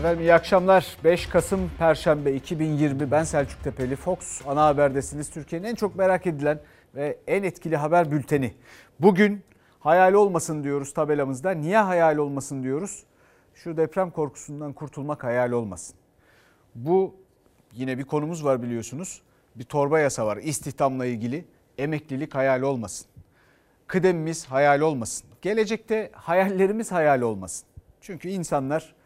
Efendim iyi akşamlar. 5 Kasım Perşembe 2020 ben Selçuk Tepeli. Fox ana haberdesiniz. Türkiye'nin en çok merak edilen ve en etkili haber bülteni. Bugün hayal olmasın diyoruz tabelamızda. Niye hayal olmasın diyoruz? Şu deprem korkusundan kurtulmak hayal olmasın. Bu yine bir konumuz var biliyorsunuz. Bir torba yasa var istihdamla ilgili. Emeklilik hayal olmasın. Kıdemimiz hayal olmasın. Gelecekte hayallerimiz hayal olmasın. Çünkü insanlar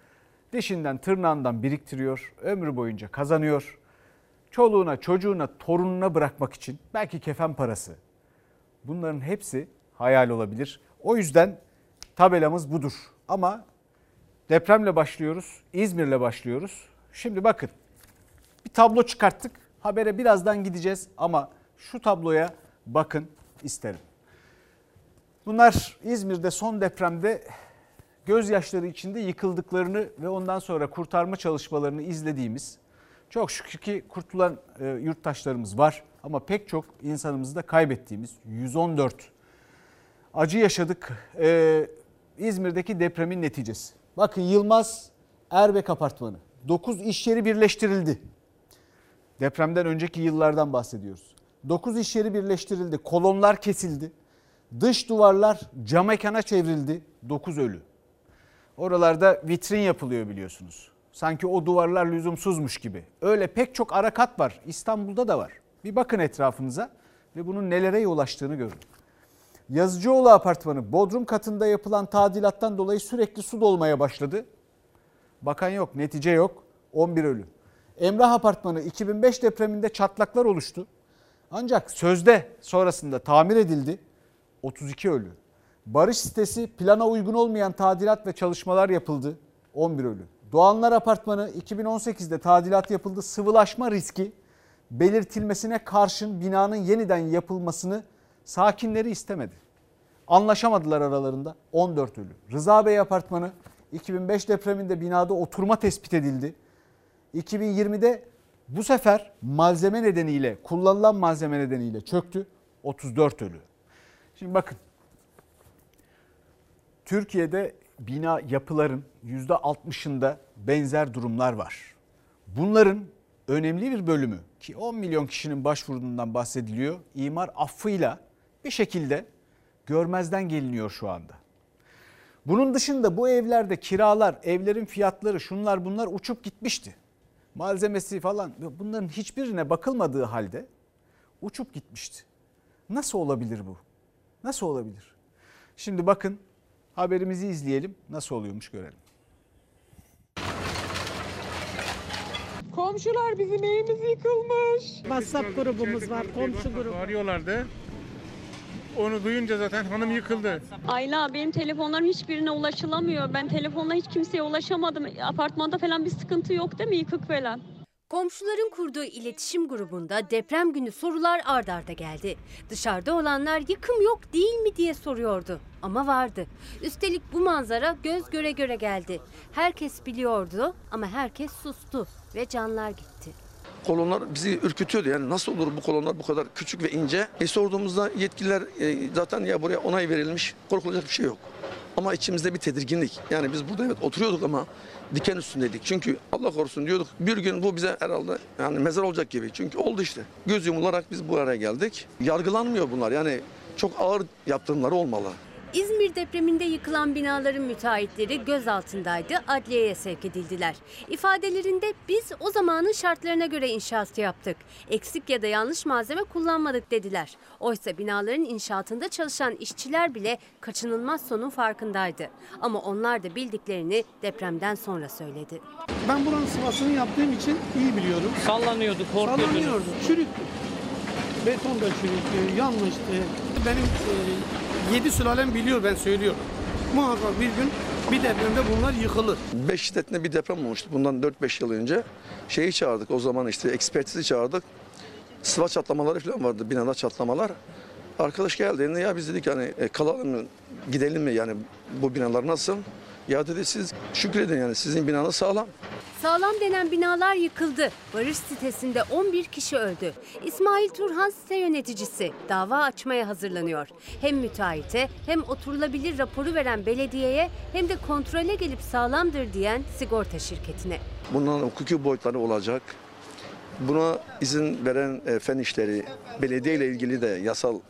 dişinden tırnağından biriktiriyor, ömrü boyunca kazanıyor. Çoluğuna, çocuğuna, torununa bırakmak için belki kefen parası. Bunların hepsi hayal olabilir. O yüzden tabelamız budur. Ama depremle başlıyoruz, İzmir'le başlıyoruz. Şimdi bakın bir tablo çıkarttık. Habere birazdan gideceğiz ama şu tabloya bakın isterim. Bunlar İzmir'de son depremde gözyaşları içinde yıkıldıklarını ve ondan sonra kurtarma çalışmalarını izlediğimiz çok şükür ki kurtulan e, yurttaşlarımız var ama pek çok insanımızı da kaybettiğimiz 114 acı yaşadık e, İzmir'deki depremin neticesi. Bakın Yılmaz Erbek Apartmanı 9 iş yeri birleştirildi. Depremden önceki yıllardan bahsediyoruz. 9 iş yeri birleştirildi, kolonlar kesildi. Dış duvarlar cam mekana çevrildi. 9 ölü. Oralarda vitrin yapılıyor biliyorsunuz. Sanki o duvarlar lüzumsuzmuş gibi. Öyle pek çok arakat var. İstanbul'da da var. Bir bakın etrafınıza ve bunun nelere yol açtığını görün. Yazıcıoğlu apartmanı Bodrum katında yapılan tadilattan dolayı sürekli su dolmaya başladı. Bakan yok, netice yok. 11 ölü. Emrah apartmanı 2005 depreminde çatlaklar oluştu. Ancak sözde sonrasında tamir edildi. 32 ölü. Barış sitesi plana uygun olmayan tadilat ve çalışmalar yapıldı. 11 ölü. Doğanlar Apartmanı 2018'de tadilat yapıldı. Sıvılaşma riski belirtilmesine karşın binanın yeniden yapılmasını sakinleri istemedi. Anlaşamadılar aralarında 14 ölü. Rıza Bey Apartmanı 2005 depreminde binada oturma tespit edildi. 2020'de bu sefer malzeme nedeniyle, kullanılan malzeme nedeniyle çöktü. 34 ölü. Şimdi bakın Türkiye'de bina yapıların %60'ında benzer durumlar var. Bunların önemli bir bölümü ki 10 milyon kişinin başvurduğundan bahsediliyor. imar affıyla bir şekilde görmezden geliniyor şu anda. Bunun dışında bu evlerde kiralar, evlerin fiyatları, şunlar bunlar uçup gitmişti. Malzemesi falan bunların hiçbirine bakılmadığı halde uçup gitmişti. Nasıl olabilir bu? Nasıl olabilir? Şimdi bakın haberimizi izleyelim. Nasıl oluyormuş görelim. Komşular bizim evimiz yıkılmış. WhatsApp grubumuz var, komşu grubu. Arıyorlardı. Onu duyunca zaten hanım yıkıldı. Ayla benim telefonlarım hiçbirine ulaşılamıyor. Ben telefonla hiç kimseye ulaşamadım. Apartmanda falan bir sıkıntı yok değil mi? Yıkık falan. Komşuların kurduğu iletişim grubunda deprem günü sorular ard arda geldi. Dışarıda olanlar yıkım yok değil mi diye soruyordu. Ama vardı. Üstelik bu manzara göz göre göre geldi. Herkes biliyordu ama herkes sustu ve canlar gitti. kolonlar bizi ürkütüyordu. Yani nasıl olur bu kolonlar bu kadar küçük ve ince? E sorduğumuzda yetkililer e, zaten ya buraya onay verilmiş korkulacak bir şey yok. Ama içimizde bir tedirginlik. Yani biz burada evet oturuyorduk ama diken üstündeydik. Çünkü Allah korusun diyorduk bir gün bu bize herhalde yani mezar olacak gibi. Çünkü oldu işte. Göz yumularak biz bu araya geldik. Yargılanmıyor bunlar. Yani çok ağır yaptırımları olmalı. İzmir depreminde yıkılan binaların müteahhitleri gözaltındaydı, adliyeye sevk edildiler. İfadelerinde biz o zamanın şartlarına göre inşaat yaptık. Eksik ya da yanlış malzeme kullanmadık dediler. Oysa binaların inşaatında çalışan işçiler bile kaçınılmaz sonun farkındaydı. Ama onlar da bildiklerini depremden sonra söyledi. Ben buranın sıvasını yaptığım için iyi biliyorum. Sallanıyordu, korkuyordunuz. Sallanıyordu, çürüktü. Beton da çürüktü, yanmıştı. Benim e, yedi sülalem biliyor ben söylüyorum. Muhakkak bir gün bir depremde bunlar yıkılır. 5 şiddetinde bir deprem olmuştu bundan 4-5 yıl önce. Şeyi çağırdık o zaman işte ekspertizi çağırdık. Sıva çatlamaları falan vardı binada çatlamalar. Arkadaş geldiğinde ya biz dedik hani kalalım mı gidelim mi yani bu binalar nasıl? Ya dedi siz şükredin yani sizin binanız sağlam. Sağlam denen binalar yıkıldı. Barış sitesinde 11 kişi öldü. İsmail Turhan site yöneticisi dava açmaya hazırlanıyor. Hem müteahhite hem oturulabilir raporu veren belediyeye hem de kontrole gelip sağlamdır diyen sigorta şirketine. Bunların hukuki boyutları olacak. Buna izin veren e, fen işleri, belediye ile ilgili de yasal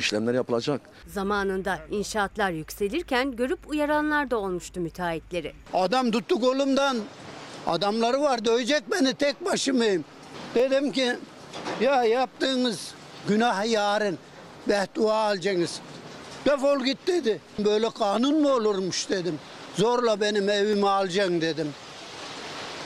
işlemler yapılacak. Zamanında inşaatlar yükselirken görüp uyaranlar da olmuştu müteahhitleri. Adam tuttu kolumdan. Adamları var dövecek beni tek başımayım. Dedim ki ya yaptığınız günah yarın beddua alacaksınız. Defol git dedi. Böyle kanun mu olurmuş dedim. Zorla benim evimi alacaksın dedim.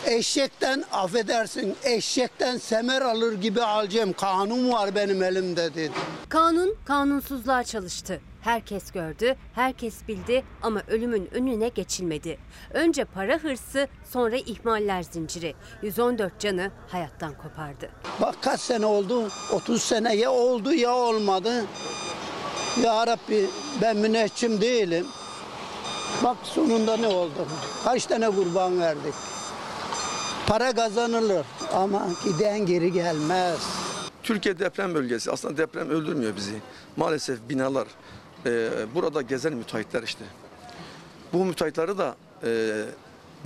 Eşekten affedersin eşekten semer alır gibi alacağım. Kanun var benim elimde dedi. Kanun kanunsuzluğa çalıştı. Herkes gördü, herkes bildi ama ölümün önüne geçilmedi. Önce para hırsı, sonra ihmaller zinciri. 114 canı hayattan kopardı. Bak kaç sene oldu? 30 sene ya oldu ya olmadı. Ya Rabbi ben müneccim değilim. Bak sonunda ne oldu? Kaç tane kurban verdik? Para kazanılır ama giden geri gelmez. Türkiye deprem bölgesi. Aslında deprem öldürmüyor bizi. Maalesef binalar, e, burada gezen müteahhitler işte. Bu müteahhitleri da e,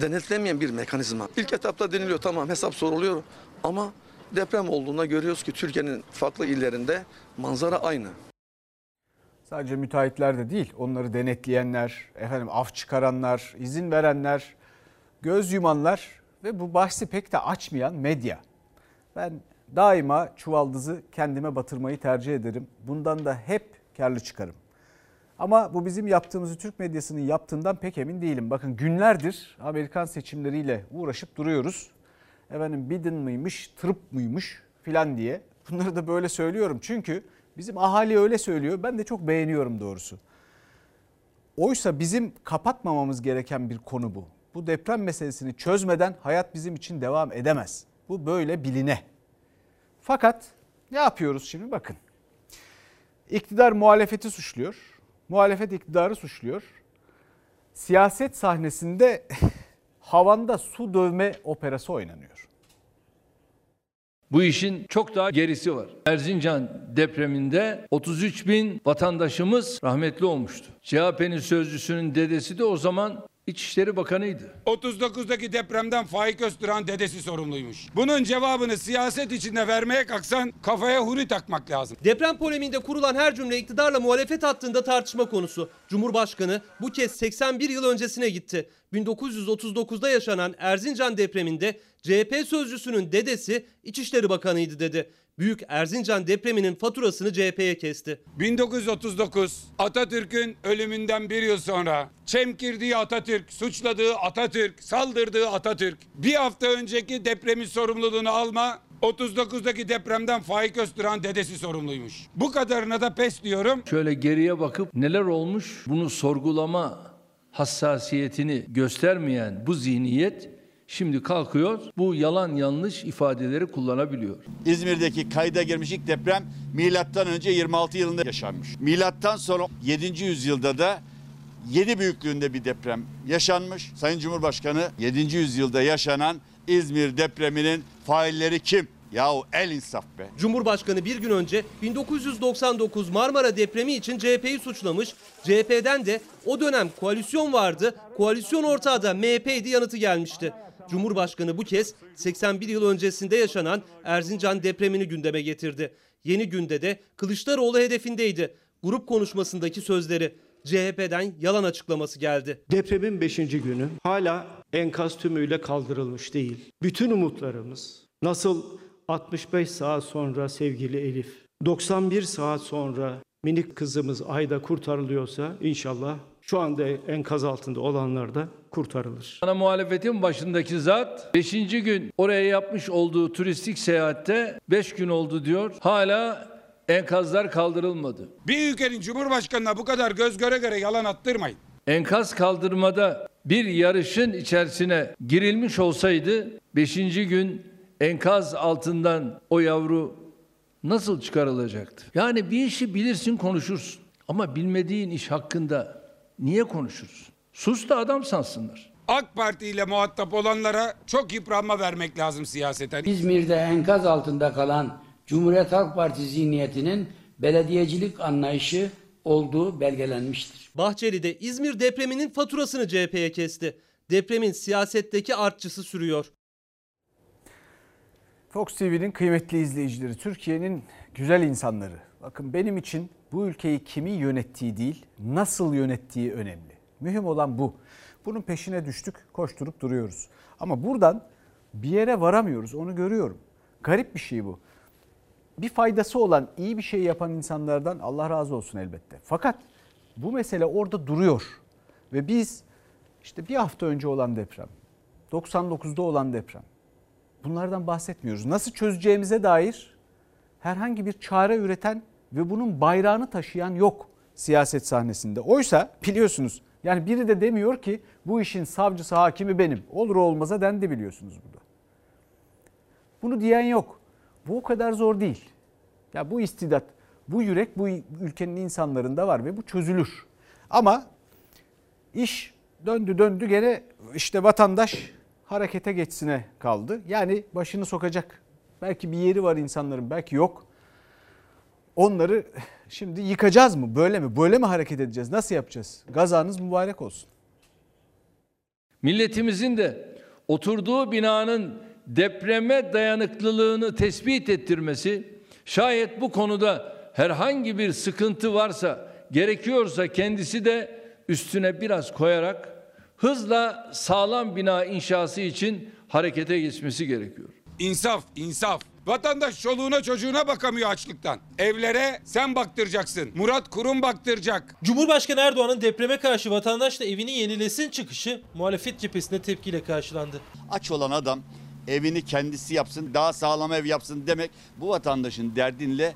denetlemeyen bir mekanizma. İlk etapta deniliyor tamam hesap soruluyor ama deprem olduğunda görüyoruz ki Türkiye'nin farklı illerinde manzara aynı. Sadece müteahhitler de değil, onları denetleyenler, efendim af çıkaranlar, izin verenler, göz yumanlar ve bu bahsi pek de açmayan medya. Ben daima çuvaldızı kendime batırmayı tercih ederim. Bundan da hep karlı çıkarım. Ama bu bizim yaptığımızı Türk medyasının yaptığından pek emin değilim. Bakın günlerdir Amerikan seçimleriyle uğraşıp duruyoruz. Efendim Biden mıymış, Trump muymuş filan diye. Bunları da böyle söylüyorum çünkü bizim ahali öyle söylüyor. Ben de çok beğeniyorum doğrusu. Oysa bizim kapatmamamız gereken bir konu bu. Bu deprem meselesini çözmeden hayat bizim için devam edemez. Bu böyle biline. Fakat ne yapıyoruz şimdi bakın. İktidar muhalefeti suçluyor. Muhalefet iktidarı suçluyor. Siyaset sahnesinde havanda su dövme operası oynanıyor. Bu işin çok daha gerisi var. Erzincan depreminde 33 bin vatandaşımız rahmetli olmuştu. CHP'nin sözcüsünün dedesi de o zaman İçişleri Bakanı'ydı. 39'daki depremden Faik Öztürk'ün dedesi sorumluymuş. Bunun cevabını siyaset içinde vermeye kalksan kafaya huri takmak lazım. Deprem polemiğinde kurulan her cümle iktidarla muhalefet hattında tartışma konusu. Cumhurbaşkanı bu kez 81 yıl öncesine gitti. 1939'da yaşanan Erzincan depreminde CHP sözcüsünün dedesi İçişleri Bakanı'ydı dedi. Büyük Erzincan depreminin faturasını CHP'ye kesti. 1939 Atatürk'ün ölümünden bir yıl sonra çemkirdiği Atatürk, suçladığı Atatürk, saldırdığı Atatürk. Bir hafta önceki depremin sorumluluğunu alma 39'daki depremden Faik Öztürk'ün dedesi sorumluymuş. Bu kadarına da pes diyorum. Şöyle geriye bakıp neler olmuş bunu sorgulama hassasiyetini göstermeyen bu zihniyet şimdi kalkıyor bu yalan yanlış ifadeleri kullanabiliyor. İzmir'deki kayda girmiş ilk deprem milattan önce 26 yılında yaşanmış. Milattan sonra 7. yüzyılda da 7 büyüklüğünde bir deprem yaşanmış. Sayın Cumhurbaşkanı 7. yüzyılda yaşanan İzmir depreminin failleri kim? Yahu el insaf be. Cumhurbaşkanı bir gün önce 1999 Marmara depremi için CHP'yi suçlamış. CHP'den de o dönem koalisyon vardı. Koalisyon ortağı da MHP'ydi yanıtı gelmişti. Cumhurbaşkanı bu kez 81 yıl öncesinde yaşanan Erzincan depremini gündeme getirdi. Yeni günde de Kılıçdaroğlu hedefindeydi. Grup konuşmasındaki sözleri CHP'den yalan açıklaması geldi. Depremin 5. günü hala enkaz tümüyle kaldırılmış değil. Bütün umutlarımız nasıl 65 saat sonra sevgili Elif, 91 saat sonra minik kızımız Ayda kurtarılıyorsa inşallah şu anda enkaz altında olanlar da kurtarılır. Ana muhalefetin başındaki zat 5. gün oraya yapmış olduğu turistik seyahatte 5 gün oldu diyor. Hala enkazlar kaldırılmadı. Bir ülkenin cumhurbaşkanına bu kadar göz göre göre yalan attırmayın. Enkaz kaldırmada bir yarışın içerisine girilmiş olsaydı 5. gün enkaz altından o yavru nasıl çıkarılacaktı? Yani bir işi bilirsin konuşursun ama bilmediğin iş hakkında niye konuşursun? Sus da adam sansınlar. AK Parti ile muhatap olanlara çok yıpranma vermek lazım siyaseten. İzmir'de enkaz altında kalan Cumhuriyet Halk Partisi zihniyetinin belediyecilik anlayışı olduğu belgelenmiştir. Bahçeli de İzmir depreminin faturasını CHP'ye kesti. Depremin siyasetteki artçısı sürüyor. Fox TV'nin kıymetli izleyicileri, Türkiye'nin güzel insanları. Bakın benim için bu ülkeyi kimin yönettiği değil, nasıl yönettiği önemli. Mühim olan bu. Bunun peşine düştük, koşturup duruyoruz. Ama buradan bir yere varamıyoruz, onu görüyorum. Garip bir şey bu. Bir faydası olan, iyi bir şey yapan insanlardan Allah razı olsun elbette. Fakat bu mesele orada duruyor. Ve biz işte bir hafta önce olan deprem, 99'da olan deprem, bunlardan bahsetmiyoruz. Nasıl çözeceğimize dair herhangi bir çare üreten ve bunun bayrağını taşıyan yok siyaset sahnesinde. Oysa biliyorsunuz yani biri de demiyor ki bu işin savcısı hakimi benim. Olur olmaza dendi biliyorsunuz burada. Bunu diyen yok. Bu o kadar zor değil. Ya bu istidat, bu yürek bu ülkenin insanlarında var ve bu çözülür. Ama iş döndü döndü gene işte vatandaş harekete geçsine kaldı. Yani başını sokacak. Belki bir yeri var insanların, belki yok. Onları şimdi yıkacağız mı? Böyle mi? Böyle mi hareket edeceğiz? Nasıl yapacağız? Gazanız mübarek olsun. Milletimizin de oturduğu binanın depreme dayanıklılığını tespit ettirmesi, şayet bu konuda herhangi bir sıkıntı varsa, gerekiyorsa kendisi de üstüne biraz koyarak hızla sağlam bina inşası için harekete geçmesi gerekiyor. İnsaf, insaf. Vatandaş çoluğuna çocuğuna bakamıyor açlıktan. Evlere sen baktıracaksın. Murat Kurum baktıracak. Cumhurbaşkanı Erdoğan'ın depreme karşı vatandaşla evini yenilesin çıkışı muhalefet cephesinde tepkiyle karşılandı. Aç olan adam evini kendisi yapsın, daha sağlam ev yapsın demek bu vatandaşın derdinle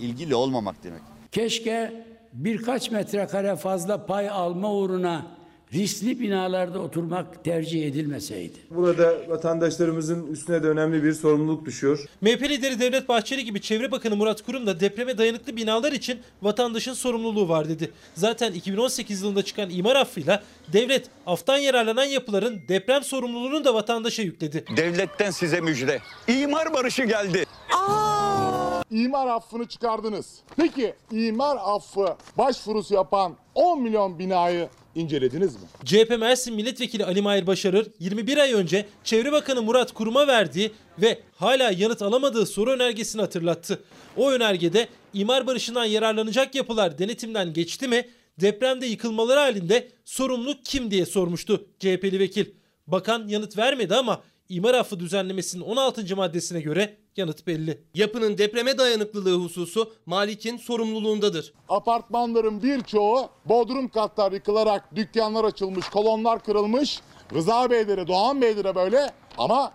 ilgili olmamak demek. Keşke birkaç metrekare fazla pay alma uğruna riskli binalarda oturmak tercih edilmeseydi. Burada vatandaşlarımızın üstüne de önemli bir sorumluluk düşüyor. MHP lideri Devlet Bahçeli gibi Çevre Bakanı Murat Kurum da depreme dayanıklı binalar için vatandaşın sorumluluğu var dedi. Zaten 2018 yılında çıkan imar affıyla devlet aftan yararlanan yapıların deprem sorumluluğunu da vatandaşa yükledi. Devletten size müjde. İmar barışı geldi. İmar affını çıkardınız. Peki imar affı başvurusu yapan 10 milyon binayı incelediniz mi? CHP Mersin Milletvekili Ali Mahir Başarır 21 ay önce Çevre Bakanı Murat Kurum'a verdiği ve hala yanıt alamadığı soru önergesini hatırlattı. O önergede imar barışından yararlanacak yapılar denetimden geçti mi? Depremde yıkılmaları halinde sorumluluk kim diye sormuştu CHP'li vekil. Bakan yanıt vermedi ama imar affı düzenlemesinin 16. maddesine göre yanıt belli. Yapının depreme dayanıklılığı hususu Malik'in sorumluluğundadır. Apartmanların birçoğu bodrum katlar yıkılarak dükkanlar açılmış, kolonlar kırılmış. Rıza Beylere, Doğan Beylere böyle ama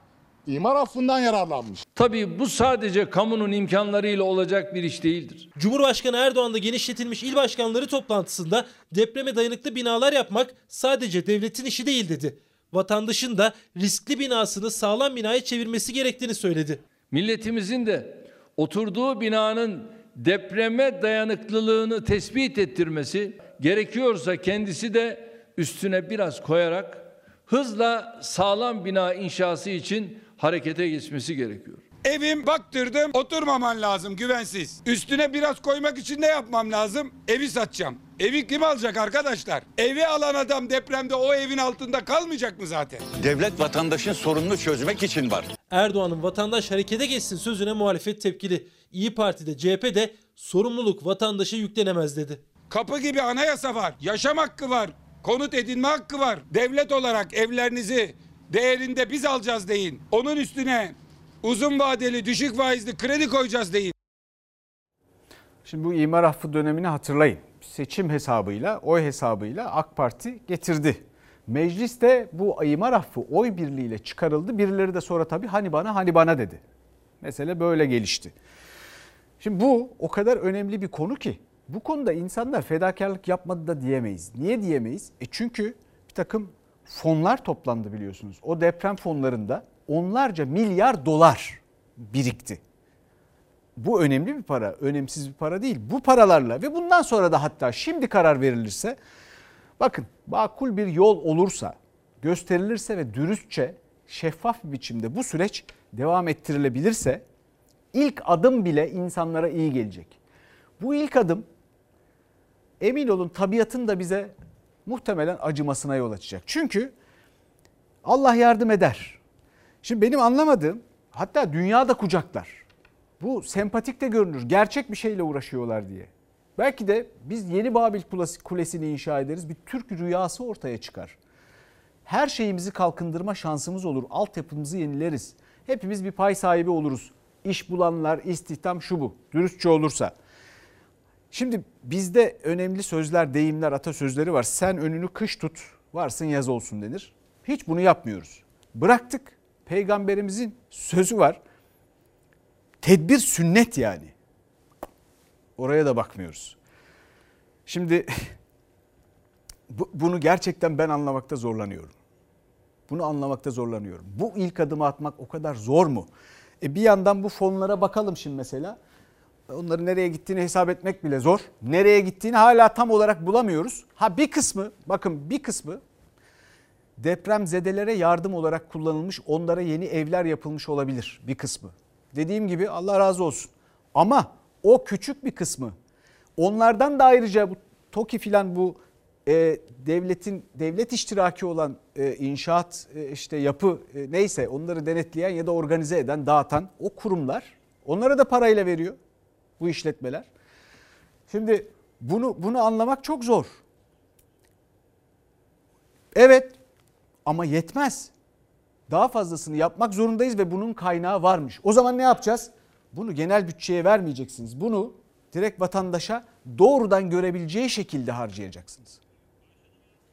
imar affından yararlanmış. Tabii bu sadece kamunun imkanlarıyla olacak bir iş değildir. Cumhurbaşkanı Erdoğan da genişletilmiş il başkanları toplantısında depreme dayanıklı binalar yapmak sadece devletin işi değil dedi. Vatandaşın da riskli binasını sağlam binaya çevirmesi gerektiğini söyledi. Milletimizin de oturduğu binanın depreme dayanıklılığını tespit ettirmesi, gerekiyorsa kendisi de üstüne biraz koyarak hızla sağlam bina inşası için harekete geçmesi gerekiyor. Evim baktırdım oturmaman lazım güvensiz. Üstüne biraz koymak için ne yapmam lazım? Evi satacağım. Evi kim alacak arkadaşlar? Evi alan adam depremde o evin altında kalmayacak mı zaten? Devlet vatandaşın sorununu çözmek için var. Erdoğan'ın vatandaş harekete geçsin sözüne muhalefet tepkili. İyi Parti'de CHP'de sorumluluk vatandaşa yüklenemez dedi. Kapı gibi anayasa var. Yaşam hakkı var. Konut edinme hakkı var. Devlet olarak evlerinizi değerinde biz alacağız deyin. Onun üstüne uzun vadeli düşük faizli kredi koyacağız deyin. Şimdi bu imar affı dönemini hatırlayın. Seçim hesabıyla, oy hesabıyla AK Parti getirdi. Mecliste bu imar affı oy birliğiyle çıkarıldı. Birileri de sonra tabii hani bana hani bana dedi. Mesele böyle gelişti. Şimdi bu o kadar önemli bir konu ki bu konuda insanlar fedakarlık yapmadı da diyemeyiz. Niye diyemeyiz? E çünkü bir takım fonlar toplandı biliyorsunuz. O deprem fonlarında onlarca milyar dolar birikti. Bu önemli bir para, önemsiz bir para değil. Bu paralarla ve bundan sonra da hatta şimdi karar verilirse bakın makul bir yol olursa gösterilirse ve dürüstçe, şeffaf bir biçimde bu süreç devam ettirilebilirse ilk adım bile insanlara iyi gelecek. Bu ilk adım emin olun tabiatın da bize muhtemelen acımasına yol açacak. Çünkü Allah yardım eder. Şimdi benim anlamadığım hatta dünyada kucaklar. Bu sempatik de görünür. Gerçek bir şeyle uğraşıyorlar diye. Belki de biz yeni Babil Kulesi'ni inşa ederiz. Bir Türk rüyası ortaya çıkar. Her şeyimizi kalkındırma şansımız olur. Altyapımızı yenileriz. Hepimiz bir pay sahibi oluruz. İş bulanlar, istihdam şu bu. Dürüstçe olursa. Şimdi bizde önemli sözler, deyimler, atasözleri var. Sen önünü kış tut, varsın yaz olsun denir. Hiç bunu yapmıyoruz. Bıraktık. Peygamberimizin sözü var. Tedbir sünnet yani. Oraya da bakmıyoruz. Şimdi bunu gerçekten ben anlamakta zorlanıyorum. Bunu anlamakta zorlanıyorum. Bu ilk adımı atmak o kadar zor mu? E bir yandan bu fonlara bakalım şimdi mesela. Onların nereye gittiğini hesap etmek bile zor. Nereye gittiğini hala tam olarak bulamıyoruz. Ha bir kısmı bakın bir kısmı deprem zedelere yardım olarak kullanılmış, onlara yeni evler yapılmış olabilir bir kısmı. Dediğim gibi Allah razı olsun. Ama o küçük bir kısmı onlardan da ayrıca bu TOKİ filan bu e, devletin devlet iştiraki olan e, inşaat e, işte yapı e, neyse onları denetleyen ya da organize eden dağıtan o kurumlar onlara da parayla veriyor bu işletmeler. Şimdi bunu bunu anlamak çok zor. Evet ama yetmez. Daha fazlasını yapmak zorundayız ve bunun kaynağı varmış. O zaman ne yapacağız? Bunu genel bütçeye vermeyeceksiniz. Bunu direkt vatandaşa doğrudan görebileceği şekilde harcayacaksınız.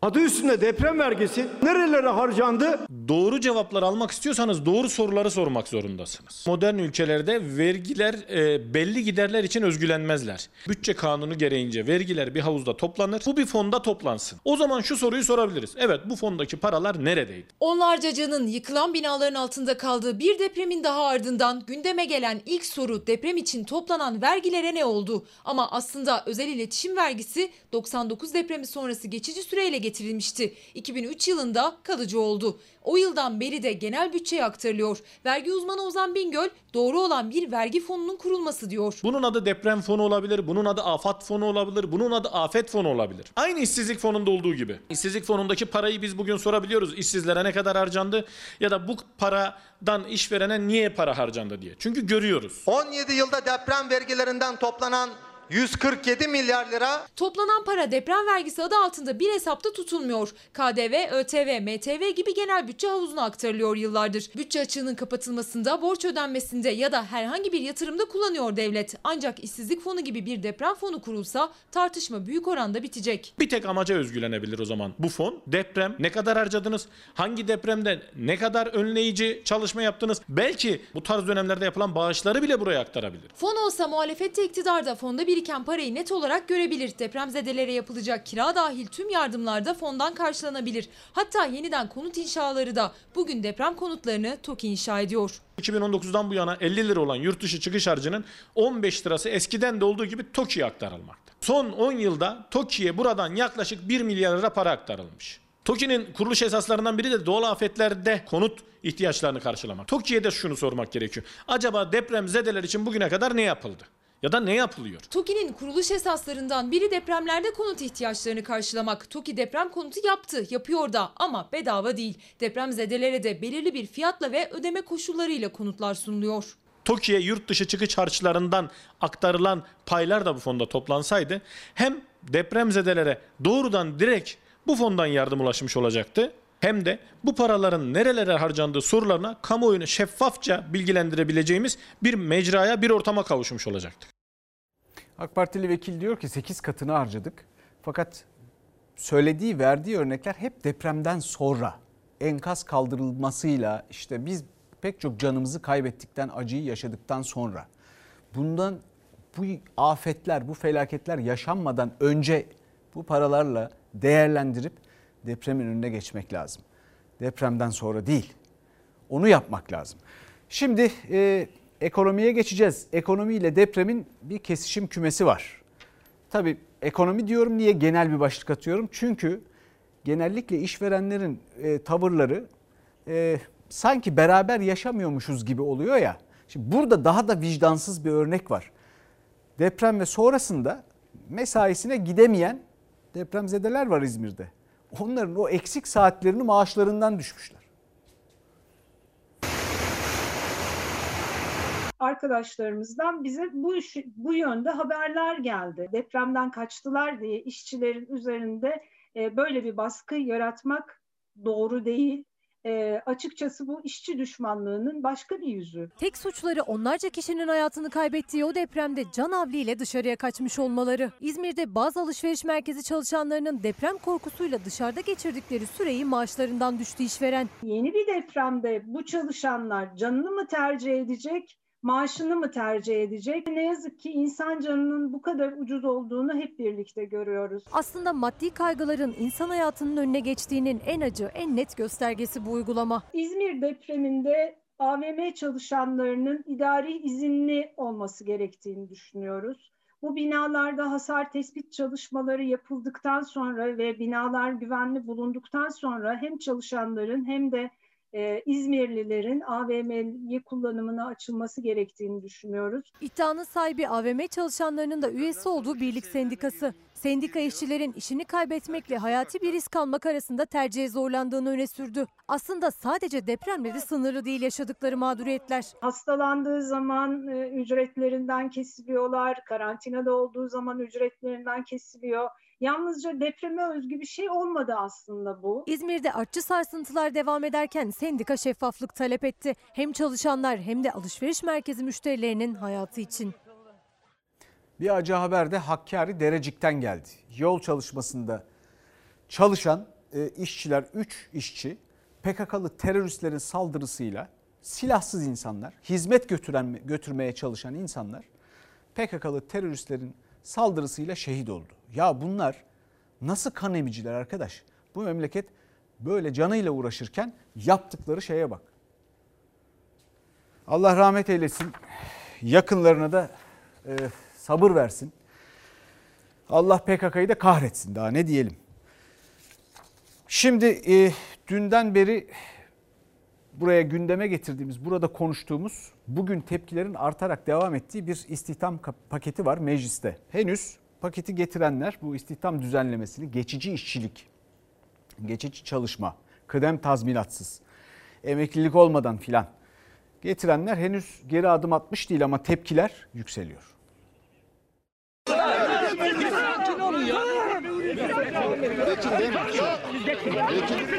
Adı üstünde deprem vergisi nerelere harcandı? Doğru cevaplar almak istiyorsanız doğru soruları sormak zorundasınız. Modern ülkelerde vergiler e, belli giderler için özgülenmezler. Bütçe kanunu gereğince vergiler bir havuzda toplanır. Bu bir fonda toplansın. O zaman şu soruyu sorabiliriz. Evet bu fondaki paralar neredeydi? Onlarca canın yıkılan binaların altında kaldığı bir depremin daha ardından gündeme gelen ilk soru deprem için toplanan vergilere ne oldu? Ama aslında özel iletişim vergisi 99 depremi sonrası geçici süreyle getirilmişti. 2003 yılında kalıcı oldu. O yıldan beri de genel bütçeye aktarılıyor. Vergi uzmanı Ozan Bingöl doğru olan bir vergi fonunun kurulması diyor. Bunun adı deprem fonu olabilir, bunun adı afat fonu olabilir, bunun adı afet fonu olabilir. Aynı işsizlik fonunda olduğu gibi. İşsizlik fonundaki parayı biz bugün sorabiliyoruz. İşsizlere ne kadar harcandı ya da bu paradan işverene niye para harcandı diye. Çünkü görüyoruz. 17 yılda deprem vergilerinden toplanan 147 milyar lira. Toplanan para deprem vergisi adı altında bir hesapta tutulmuyor. KDV, ÖTV, MTV gibi genel bütçe havuzuna aktarılıyor yıllardır. Bütçe açığının kapatılmasında, borç ödenmesinde ya da herhangi bir yatırımda kullanıyor devlet. Ancak işsizlik fonu gibi bir deprem fonu kurulsa tartışma büyük oranda bitecek. Bir tek amaca özgülenebilir o zaman. Bu fon deprem ne kadar harcadınız? Hangi depremde ne kadar önleyici çalışma yaptınız? Belki bu tarz dönemlerde yapılan bağışları bile buraya aktarabilir. Fon olsa muhalefette iktidarda fonda bir biriken parayı net olarak görebilir. Depremzedelere yapılacak kira dahil tüm yardımlarda fondan karşılanabilir. Hatta yeniden konut inşaları da bugün deprem konutlarını TOKİ inşa ediyor. 2019'dan bu yana 50 lira olan yurt dışı çıkış harcının 15 lirası eskiden de olduğu gibi TOKİ'ye aktarılmakta. Son 10 yılda TOKİ'ye buradan yaklaşık 1 milyar lira para aktarılmış. TOKİ'nin kuruluş esaslarından biri de doğal afetlerde konut ihtiyaçlarını karşılamak. TOKİ'ye de şunu sormak gerekiyor. Acaba deprem zedeler için bugüne kadar ne yapıldı? Ya da ne yapılıyor? TOKİ'nin kuruluş esaslarından biri depremlerde konut ihtiyaçlarını karşılamak. TOKİ deprem konutu yaptı, yapıyor da ama bedava değil. Deprem zedelere de belirli bir fiyatla ve ödeme koşullarıyla konutlar sunuluyor. TOKİ'ye yurt dışı çıkış harçlarından aktarılan paylar da bu fonda toplansaydı hem depremzedelere doğrudan direkt bu fondan yardım ulaşmış olacaktı hem de bu paraların nerelere harcandığı sorularına kamuoyunu şeffafça bilgilendirebileceğimiz bir mecraya, bir ortama kavuşmuş olacaktık. AK Partili vekil diyor ki 8 katını harcadık. Fakat söylediği, verdiği örnekler hep depremden sonra enkaz kaldırılmasıyla işte biz pek çok canımızı kaybettikten, acıyı yaşadıktan sonra bundan bu afetler, bu felaketler yaşanmadan önce bu paralarla değerlendirip depremin önüne geçmek lazım. Depremden sonra değil. Onu yapmak lazım. Şimdi e, ekonomiye geçeceğiz. Ekonomiyle depremin bir kesişim kümesi var. Tabii ekonomi diyorum niye genel bir başlık atıyorum? Çünkü genellikle işverenlerin e, tavırları e, sanki beraber yaşamıyormuşuz gibi oluyor ya. Şimdi burada daha da vicdansız bir örnek var. Deprem ve sonrasında mesaisine gidemeyen depremzedeler var İzmir'de. Onların o eksik saatlerini maaşlarından düşmüşler. arkadaşlarımızdan bize bu iş, bu yönde haberler geldi. Depremden kaçtılar diye işçilerin üzerinde e, böyle bir baskı yaratmak doğru değil. E, açıkçası bu işçi düşmanlığının başka bir yüzü. Tek suçları onlarca kişinin hayatını kaybettiği o depremde can havliyle dışarıya kaçmış olmaları. İzmir'de bazı alışveriş merkezi çalışanlarının deprem korkusuyla dışarıda geçirdikleri süreyi maaşlarından düştü işveren. Yeni bir depremde bu çalışanlar canını mı tercih edecek, maaşını mı tercih edecek? Ne yazık ki insan canının bu kadar ucuz olduğunu hep birlikte görüyoruz. Aslında maddi kaygıların insan hayatının önüne geçtiğinin en acı, en net göstergesi bu uygulama. İzmir depreminde AVM çalışanlarının idari izinli olması gerektiğini düşünüyoruz. Bu binalarda hasar tespit çalışmaları yapıldıktan sonra ve binalar güvenli bulunduktan sonra hem çalışanların hem de e, İzmirlilerin AVM'ye kullanımına açılması gerektiğini düşünüyoruz. İddianın sahibi AVM çalışanlarının da üyesi olduğu birlik sendikası. Sendika işçilerin işini kaybetmekle hayati bir risk almak arasında tercihe zorlandığını öne sürdü. Aslında sadece depremle de sınırlı değil yaşadıkları mağduriyetler. Hastalandığı zaman e, ücretlerinden kesiliyorlar, karantinada olduğu zaman ücretlerinden kesiliyor. Yalnızca depreme özgü bir şey olmadı aslında bu. İzmir'de artçı sarsıntılar devam ederken sendika şeffaflık talep etti. Hem çalışanlar hem de alışveriş merkezi müşterilerinin hayatı için. Bir acı haber de Hakkari Derecik'ten geldi. Yol çalışmasında çalışan e, işçiler 3 işçi PKK'lı teröristlerin saldırısıyla silahsız insanlar, hizmet götüren götürmeye çalışan insanlar PKK'lı teröristlerin saldırısıyla şehit oldu. Ya bunlar nasıl kan emiciler arkadaş? Bu memleket böyle canıyla uğraşırken yaptıkları şeye bak. Allah rahmet eylesin. Yakınlarına da e, sabır versin. Allah PKK'yı da kahretsin daha ne diyelim. Şimdi e, dünden beri buraya gündeme getirdiğimiz, burada konuştuğumuz bugün tepkilerin artarak devam ettiği bir istihdam paketi var mecliste. Henüz paketi getirenler bu istihdam düzenlemesini geçici işçilik, geçici çalışma, kıdem tazminatsız, emeklilik olmadan filan getirenler henüz geri adım atmış değil ama tepkiler yükseliyor.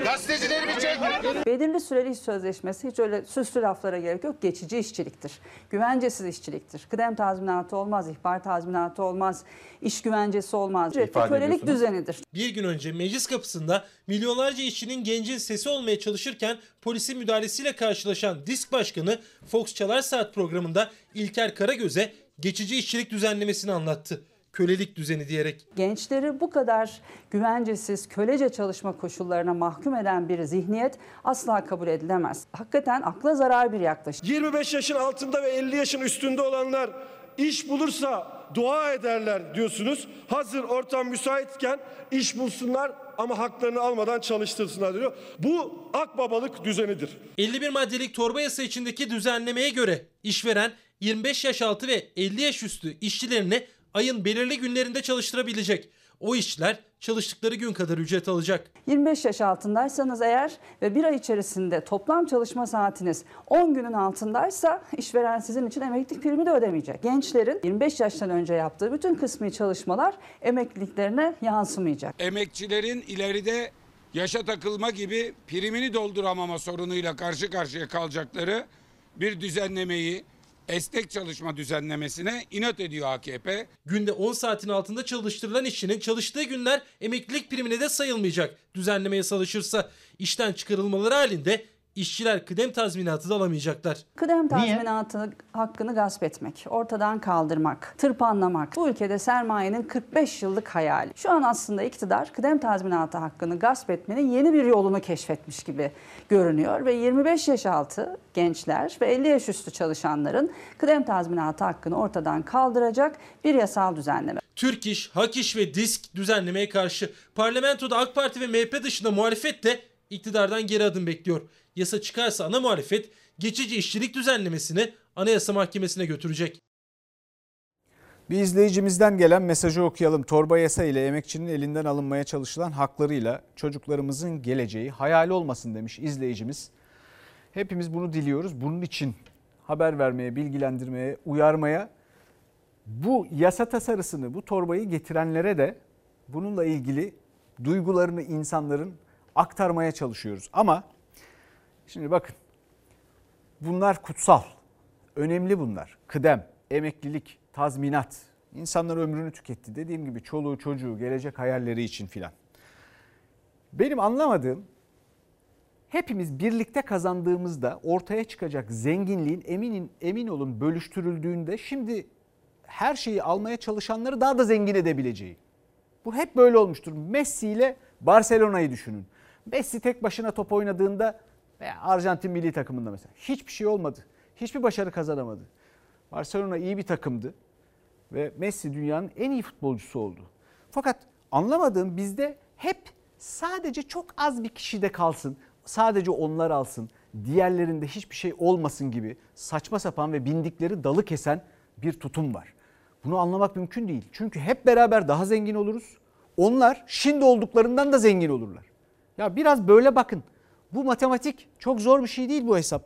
Gazetecileri bir çek. Belirli süreli iş sözleşmesi hiç öyle süslü laflara gerek yok. Geçici işçiliktir. Güvencesiz işçiliktir. Kıdem tazminatı olmaz, ihbar tazminatı olmaz, iş güvencesi olmaz. Ücretli kölelik düzenidir. Bir gün önce meclis kapısında milyonlarca işçinin gencin sesi olmaya çalışırken polisin müdahalesiyle karşılaşan Disk Başkanı Fox Çalar Saat programında İlker Karagöz'e geçici işçilik düzenlemesini anlattı kölelik düzeni diyerek. Gençleri bu kadar güvencesiz, kölece çalışma koşullarına mahkum eden bir zihniyet asla kabul edilemez. Hakikaten akla zarar bir yaklaşım. 25 yaşın altında ve 50 yaşın üstünde olanlar iş bulursa dua ederler diyorsunuz. Hazır ortam müsaitken iş bulsunlar ama haklarını almadan çalıştırsınlar diyor. Bu akbabalık düzenidir. 51 maddelik torba yasa içindeki düzenlemeye göre işveren 25 yaş altı ve 50 yaş üstü işçilerini ayın belirli günlerinde çalıştırabilecek. O işçiler çalıştıkları gün kadar ücret alacak. 25 yaş altındaysanız eğer ve bir ay içerisinde toplam çalışma saatiniz 10 günün altındaysa işveren sizin için emeklilik primi de ödemeyecek. Gençlerin 25 yaştan önce yaptığı bütün kısmi çalışmalar emekliliklerine yansımayacak. Emekçilerin ileride yaşa takılma gibi primini dolduramama sorunuyla karşı karşıya kalacakları bir düzenlemeyi esnek çalışma düzenlemesine inat ediyor AKP. Günde 10 saatin altında çalıştırılan işçinin çalıştığı günler emeklilik primine de sayılmayacak. Düzenleme yasalaşırsa işten çıkarılmaları halinde işçiler kıdem tazminatı da alamayacaklar. Kıdem tazminatı hakkını gasp etmek, ortadan kaldırmak, tırpanlamak bu ülkede sermayenin 45 yıllık hayali. Şu an aslında iktidar kıdem tazminatı hakkını gasp etmenin yeni bir yolunu keşfetmiş gibi görünüyor ve 25 yaş altı gençler ve 50 yaş üstü çalışanların kıdem tazminatı hakkını ortadan kaldıracak bir yasal düzenleme. Türk İş, Hak İş ve Disk düzenlemeye karşı parlamentoda AK Parti ve MHP dışında muhalefet de iktidardan geri adım bekliyor. Yasa çıkarsa ana muhalefet geçici işçilik düzenlemesini Anayasa Mahkemesi'ne götürecek. Bir izleyicimizden gelen mesajı okuyalım. Torba yasa ile emekçinin elinden alınmaya çalışılan haklarıyla çocuklarımızın geleceği hayal olmasın demiş izleyicimiz. Hepimiz bunu diliyoruz. Bunun için haber vermeye, bilgilendirmeye, uyarmaya bu yasa tasarısını, bu torbayı getirenlere de bununla ilgili duygularını insanların aktarmaya çalışıyoruz. Ama şimdi bakın bunlar kutsal, önemli bunlar. Kıdem, emeklilik, tazminat. İnsanlar ömrünü tüketti. Dediğim gibi çoluğu çocuğu, gelecek hayalleri için filan. Benim anlamadığım hepimiz birlikte kazandığımızda ortaya çıkacak zenginliğin eminin emin olun bölüştürüldüğünde şimdi her şeyi almaya çalışanları daha da zengin edebileceği. Bu hep böyle olmuştur. Messi ile Barcelona'yı düşünün. Messi tek başına top oynadığında veya Arjantin milli takımında mesela hiçbir şey olmadı. Hiçbir başarı kazanamadı. Barcelona iyi bir takımdı ve Messi dünyanın en iyi futbolcusu oldu. Fakat anlamadığım bizde hep sadece çok az bir kişide kalsın, sadece onlar alsın, diğerlerinde hiçbir şey olmasın gibi saçma sapan ve bindikleri dalı kesen bir tutum var. Bunu anlamak mümkün değil. Çünkü hep beraber daha zengin oluruz. Onlar şimdi olduklarından da zengin olurlar. Ya biraz böyle bakın. Bu matematik çok zor bir şey değil bu hesap.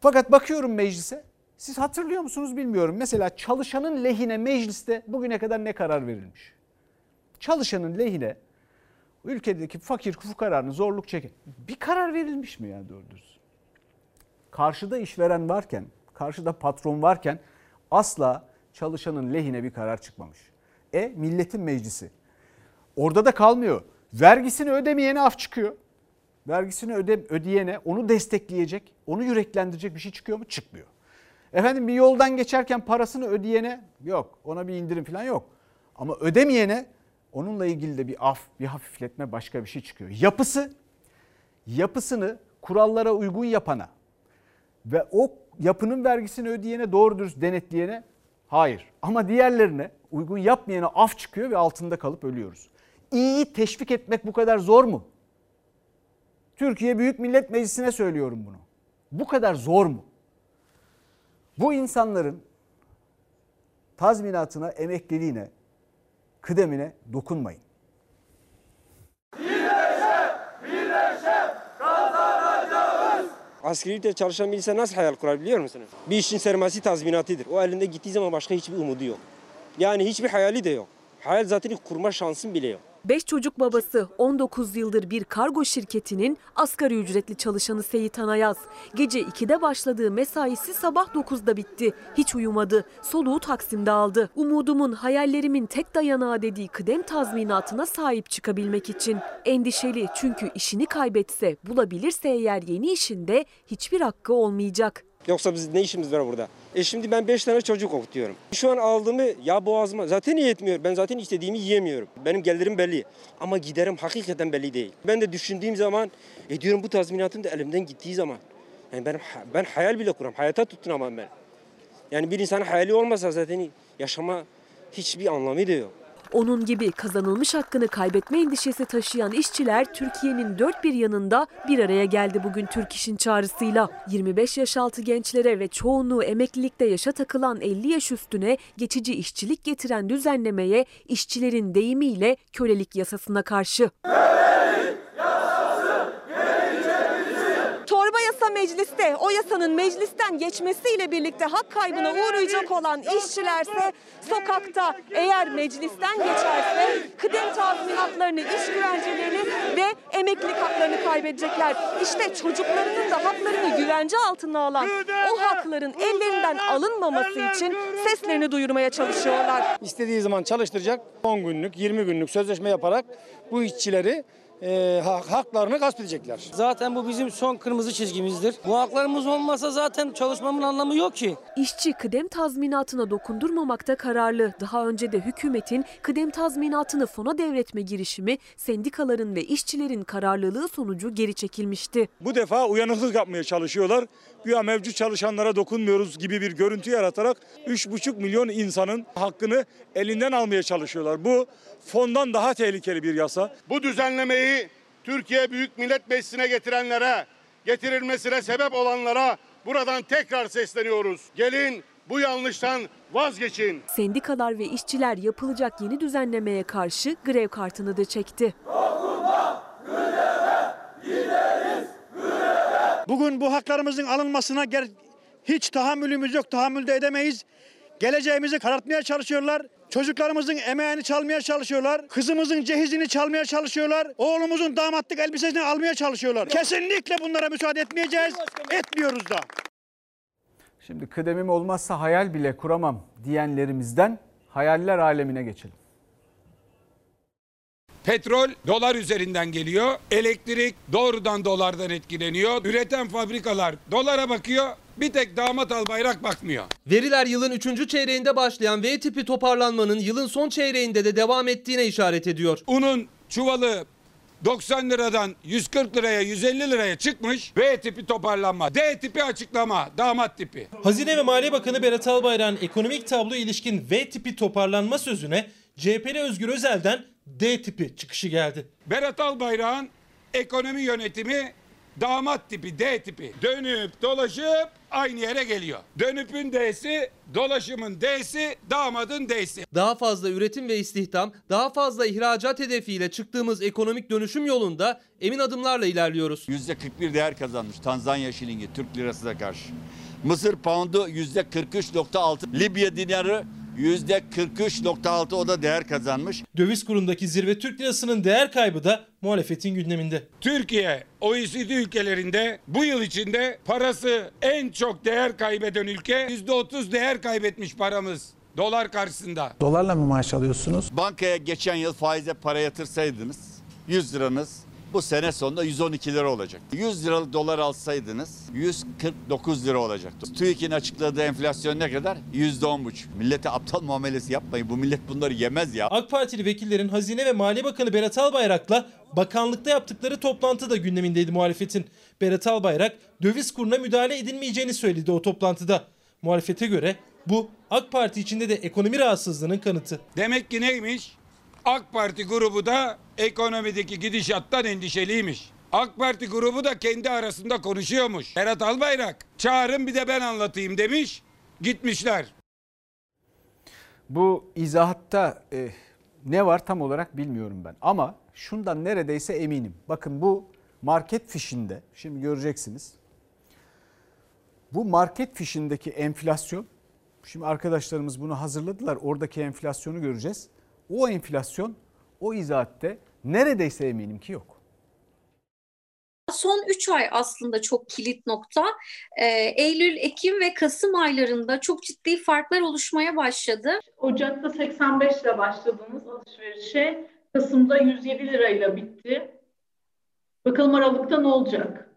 Fakat bakıyorum meclise. Siz hatırlıyor musunuz bilmiyorum. Mesela çalışanın lehine mecliste bugüne kadar ne karar verilmiş? Çalışanın lehine ülkedeki fakir fukaranın zorluk çeken bir karar verilmiş mi yani doğru? Karşıda işveren varken, karşıda patron varken asla çalışanın lehine bir karar çıkmamış. E milletin meclisi. Orada da kalmıyor. Vergisini ödemeyene af çıkıyor. Vergisini öde, ödeyene onu destekleyecek, onu yüreklendirecek bir şey çıkıyor mu? Çıkmıyor. Efendim bir yoldan geçerken parasını ödeyene yok. Ona bir indirim falan yok. Ama ödemeyene onunla ilgili de bir af, bir hafifletme başka bir şey çıkıyor. Yapısı, yapısını kurallara uygun yapana ve o yapının vergisini ödeyene doğru dürüst denetleyene hayır. Ama diğerlerine uygun yapmayana af çıkıyor ve altında kalıp ölüyoruz. İyiyi teşvik etmek bu kadar zor mu? Türkiye Büyük Millet Meclisi'ne söylüyorum bunu. Bu kadar zor mu? Bu insanların tazminatına, emekliliğine, kıdemine dokunmayın. Asgari ücretle çalışan bir insan nasıl hayal kurar biliyor musunuz? Bir işin sermayesi tazminatıdır. O elinde gittiği zaman başka hiçbir umudu yok. Yani hiçbir hayali de yok. Hayal zaten kurma şansın bile yok. 5 çocuk babası 19 yıldır bir kargo şirketinin asgari ücretli çalışanı Seyit Anayaz. Gece 2'de başladığı mesaisi sabah 9'da bitti. Hiç uyumadı. Soluğu Taksim'de aldı. Umudumun, hayallerimin tek dayanağı dediği kıdem tazminatına sahip çıkabilmek için. Endişeli çünkü işini kaybetse, bulabilirse eğer yeni işinde hiçbir hakkı olmayacak. Yoksa biz ne işimiz var burada? E şimdi ben 5 tane çocuk okutuyorum. Şu an aldığımı ya boğazıma zaten yetmiyor. Ben zaten istediğimi yiyemiyorum. Benim gelirim belli. Ama giderim hakikaten belli değil. Ben de düşündüğüm zaman e diyorum bu tazminatım da elimden gittiği zaman. Yani ben, ben hayal bile kuram. Hayata tutunamam ben. Yani bir insanın hayali olmasa zaten yaşama hiçbir anlamı da yok. Onun gibi kazanılmış hakkını kaybetme endişesi taşıyan işçiler Türkiye'nin dört bir yanında bir araya geldi bugün Türk İş'in çağrısıyla. 25 yaş altı gençlere ve çoğunluğu emeklilikte yaşa takılan 50 yaş üstüne geçici işçilik getiren düzenlemeye işçilerin deyimiyle kölelik yasasına karşı. Torba yasa mecliste, o yasanın meclisten geçmesiyle birlikte hak kaybına uğrayacak olan işçilerse sokakta eğer meclisten geçerse kıdem tazminatlarını, iş güvencelerini ve emeklilik haklarını kaybedecekler. İşte çocuklarının da haklarını güvence altına alan o hakların ellerinden alınmaması için seslerini duyurmaya çalışıyorlar. İstediği zaman çalıştıracak. 10 günlük, 20 günlük sözleşme yaparak bu işçileri e, ha- haklarını gasp edecekler. Zaten bu bizim son kırmızı çizgimizdir. Bu haklarımız olmasa zaten çalışmamın anlamı yok ki. İşçi kıdem tazminatına dokundurmamakta kararlı. Daha önce de hükümetin kıdem tazminatını fona devretme girişimi sendikaların ve işçilerin kararlılığı sonucu geri çekilmişti. Bu defa uyanıklık yapmaya çalışıyorlar. Güya mevcut çalışanlara dokunmuyoruz gibi bir görüntü yaratarak 3,5 milyon insanın hakkını elinden almaya çalışıyorlar. Bu fondan daha tehlikeli bir yasa. Bu düzenlemeyi Türkiye Büyük Millet Meclisi'ne getirenlere, getirilmesine sebep olanlara buradan tekrar sesleniyoruz. Gelin bu yanlıştan vazgeçin. Sendikalar ve işçiler yapılacak yeni düzenlemeye karşı grev kartını da çekti. Bugün bu haklarımızın alınmasına ger- hiç tahammülümüz yok, tahammül de edemeyiz. Geleceğimizi karartmaya çalışıyorlar. Çocuklarımızın emeğini çalmaya çalışıyorlar. Kızımızın cehizini çalmaya çalışıyorlar. Oğlumuzun damatlık elbisesini almaya çalışıyorlar. Kesinlikle bunlara müsaade etmeyeceğiz. Etmiyoruz da. Şimdi kıdemim olmazsa hayal bile kuramam diyenlerimizden hayaller alemine geçelim. Petrol dolar üzerinden geliyor. Elektrik doğrudan dolardan etkileniyor. Üreten fabrikalar dolara bakıyor. Bir tek damat albayrak bakmıyor. Veriler yılın 3. çeyreğinde başlayan V tipi toparlanmanın yılın son çeyreğinde de devam ettiğine işaret ediyor. Unun çuvalı 90 liradan 140 liraya 150 liraya çıkmış. V tipi toparlanma. D tipi açıklama. Damat tipi. Hazine ve Maliye Bakanı Berat Albayrak'ın ekonomik tablo ilişkin V tipi toparlanma sözüne CHP'li Özgür Özel'den D tipi çıkışı geldi. Berat Albayrak'ın ekonomi yönetimi damat tipi, D tipi. Dönüp dolaşıp aynı yere geliyor. Dönüpün D'si, dolaşımın D'si, damadın D'si. Daha fazla üretim ve istihdam, daha fazla ihracat hedefiyle çıktığımız ekonomik dönüşüm yolunda emin adımlarla ilerliyoruz. %41 değer kazanmış Tanzanya şilingi Türk lirasına karşı. Mısır poundu %43.6. Libya dinarı %43.6 o da değer kazanmış. Döviz kurundaki zirve Türk lirasının değer kaybı da muhalefetin gündeminde. Türkiye OECD ülkelerinde bu yıl içinde parası en çok değer kaybeden ülke %30 değer kaybetmiş paramız dolar karşısında. Dolarla mı maaş alıyorsunuz? Bankaya geçen yıl faize para yatırsaydınız 100 liranız bu sene sonunda 112 lira olacaktı. 100 liralık dolar alsaydınız 149 lira olacaktı. TÜİK'in açıkladığı enflasyon ne kadar? %10,5. Millete aptal muamelesi yapmayın. Bu millet bunları yemez ya. AK Partili vekillerin Hazine ve Maliye Bakanı Berat Albayrak'la bakanlıkta yaptıkları toplantı da gündemindeydi muhalefetin. Berat Albayrak döviz kuruna müdahale edilmeyeceğini söyledi o toplantıda. Muhalefete göre bu AK Parti içinde de ekonomi rahatsızlığının kanıtı. Demek ki neymiş? AK Parti grubu da ekonomideki gidişattan endişeliymiş. AK Parti grubu da kendi arasında konuşuyormuş. Berat Albayrak çağırın bir de ben anlatayım demiş. Gitmişler. Bu izahatta e, ne var tam olarak bilmiyorum ben. Ama şundan neredeyse eminim. Bakın bu market fişinde, şimdi göreceksiniz. Bu market fişindeki enflasyon, şimdi arkadaşlarımız bunu hazırladılar. Oradaki enflasyonu göreceğiz. O enflasyon o izahatte neredeyse eminim ki yok. Son 3 ay aslında çok kilit nokta. Ee, Eylül, Ekim ve Kasım aylarında çok ciddi farklar oluşmaya başladı. Ocak'ta 85 lira başladığımız alışverişe Kasım'da 107 lirayla bitti. Bakalım Aralık'ta ne olacak?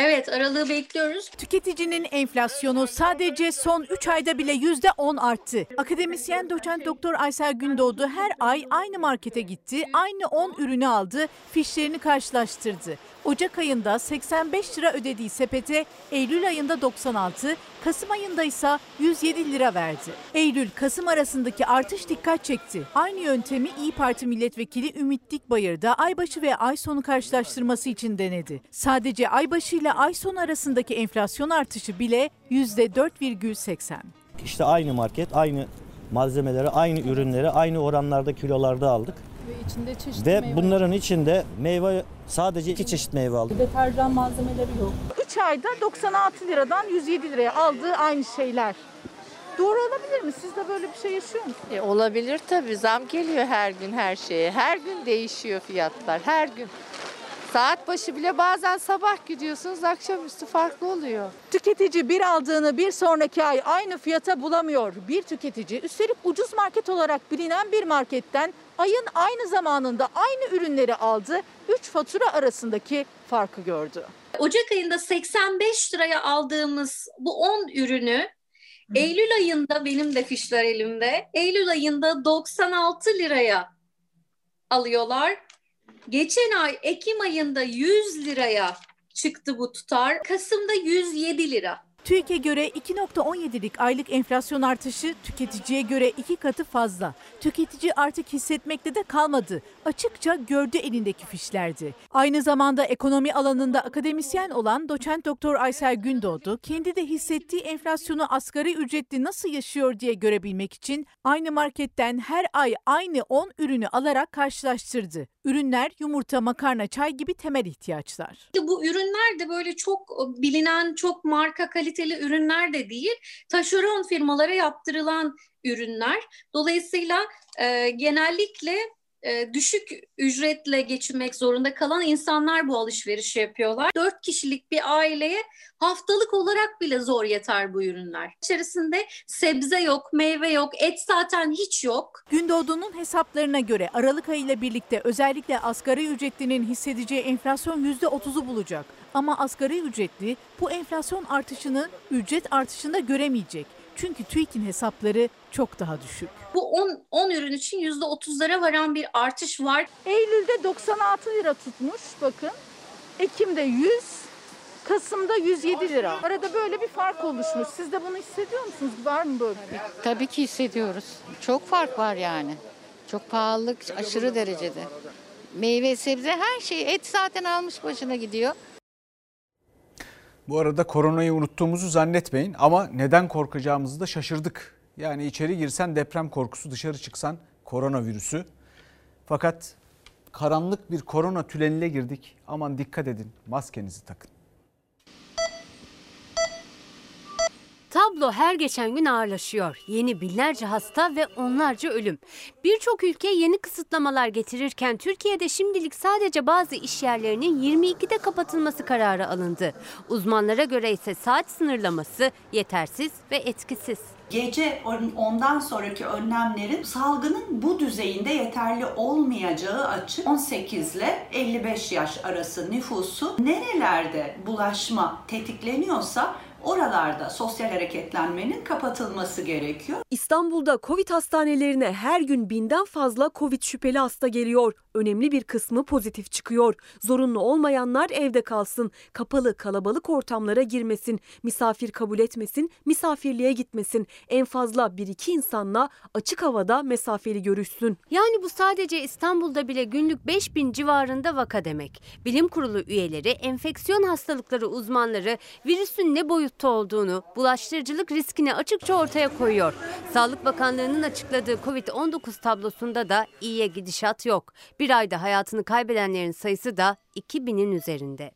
Evet, aralığı bekliyoruz. Tüketicinin enflasyonu sadece son 3 ayda bile %10 arttı. Akademisyen doçent doktor Aysel Gündoğdu her ay aynı markete gitti, aynı 10 ürünü aldı, fişlerini karşılaştırdı. Ocak ayında 85 lira ödediği sepete Eylül ayında 96, Kasım ayında ise 107 lira verdi. Eylül-Kasım arasındaki artış dikkat çekti. Aynı yöntemi İyi Parti milletvekili Ümit Dikbayır da aybaşı ve ay sonu karşılaştırması için denedi. Sadece aybaşı ile ay sonu arasındaki enflasyon artışı bile %4,80. İşte aynı market, aynı malzemeleri, aynı ürünleri aynı oranlarda kilolarda aldık. Ve içinde çeşitli Ve bunların içinde meyve sadece iki çeşit meyve aldık. deterjan malzemeleri yok. 3 ayda 96 liradan 107 liraya aldığı aynı şeyler. Doğru olabilir mi? Siz de böyle bir şey yaşıyor musunuz? E, olabilir tabii. Zam geliyor her gün her şeye. Her gün değişiyor fiyatlar. Her gün. Saat başı bile bazen sabah gidiyorsunuz akşamüstü farklı oluyor. Tüketici bir aldığını bir sonraki ay aynı fiyata bulamıyor. Bir tüketici üstelik ucuz market olarak bilinen bir marketten ayın aynı zamanında aynı ürünleri aldı. 3 fatura arasındaki farkı gördü. Ocak ayında 85 liraya aldığımız bu 10 ürünü Eylül ayında benim de fişler elimde. Eylül ayında 96 liraya alıyorlar. Geçen ay Ekim ayında 100 liraya çıktı bu tutar. Kasım'da 107 lira. TÜİK'e göre 2.17'lik aylık enflasyon artışı tüketiciye göre iki katı fazla. Tüketici artık hissetmekte de kalmadı. Açıkça gördü elindeki fişlerdi. Aynı zamanda ekonomi alanında akademisyen olan doçent doktor Aysel Gündoğdu kendi de hissettiği enflasyonu asgari ücretli nasıl yaşıyor diye görebilmek için aynı marketten her ay aynı 10 ürünü alarak karşılaştırdı. Ürünler yumurta, makarna, çay gibi temel ihtiyaçlar. Bu ürünler de böyle çok bilinen, çok marka kaliteli ürünler de değil. Taşeron firmalara yaptırılan ürünler. Dolayısıyla e, genellikle e, düşük ücretle geçinmek zorunda kalan insanlar bu alışverişi yapıyorlar. Dört kişilik bir aileye haftalık olarak bile zor yeter bu ürünler. İçerisinde sebze yok, meyve yok, et zaten hiç yok. Gündoğdu'nun hesaplarına göre Aralık ayı ile birlikte özellikle asgari ücretlinin hissedeceği enflasyon %30'u bulacak. Ama asgari ücretli bu enflasyon artışını ücret artışında göremeyecek. Çünkü TÜİK'in hesapları çok daha düşük. Bu 10, 10 ürün için %30'lara varan bir artış var. Eylül'de 96 lira tutmuş bakın. Ekim'de 100, Kasım'da 107 lira. Arada böyle bir fark oluşmuş. Siz de bunu hissediyor musunuz? Var mı böyle bir? Tabii ki hissediyoruz. Çok fark var yani. Çok pahalılık aşırı derecede. Meyve, sebze her şey. Et zaten almış başına gidiyor. Bu arada koronayı unuttuğumuzu zannetmeyin ama neden korkacağımızı da şaşırdık. Yani içeri girsen deprem korkusu, dışarı çıksan koronavirüsü. Fakat karanlık bir korona tüneline girdik. Aman dikkat edin, maskenizi takın. Tablo her geçen gün ağırlaşıyor. Yeni binlerce hasta ve onlarca ölüm. Birçok ülke yeni kısıtlamalar getirirken Türkiye'de şimdilik sadece bazı iş yerlerinin 22'de kapatılması kararı alındı. Uzmanlara göre ise saat sınırlaması yetersiz ve etkisiz. Gece ondan sonraki önlemlerin salgının bu düzeyinde yeterli olmayacağı açık. 18 ile 55 yaş arası nüfusu nerelerde bulaşma tetikleniyorsa oralarda sosyal hareketlenmenin kapatılması gerekiyor. İstanbul'da Covid hastanelerine her gün binden fazla Covid şüpheli hasta geliyor. Önemli bir kısmı pozitif çıkıyor. Zorunlu olmayanlar evde kalsın. Kapalı kalabalık ortamlara girmesin. Misafir kabul etmesin. Misafirliğe gitmesin. En fazla 1-2 insanla açık havada mesafeli görüşsün. Yani bu sadece İstanbul'da bile günlük 5000 civarında vaka demek. Bilim kurulu üyeleri, enfeksiyon hastalıkları uzmanları virüsün ne boyutta olduğunu, bulaştırıcılık riskini açıkça ortaya koyuyor. Sağlık Bakanlığı'nın açıkladığı Covid-19 tablosunda da iyiye gidişat yok. Bir ayda hayatını kaybedenlerin sayısı da 2000'in üzerinde.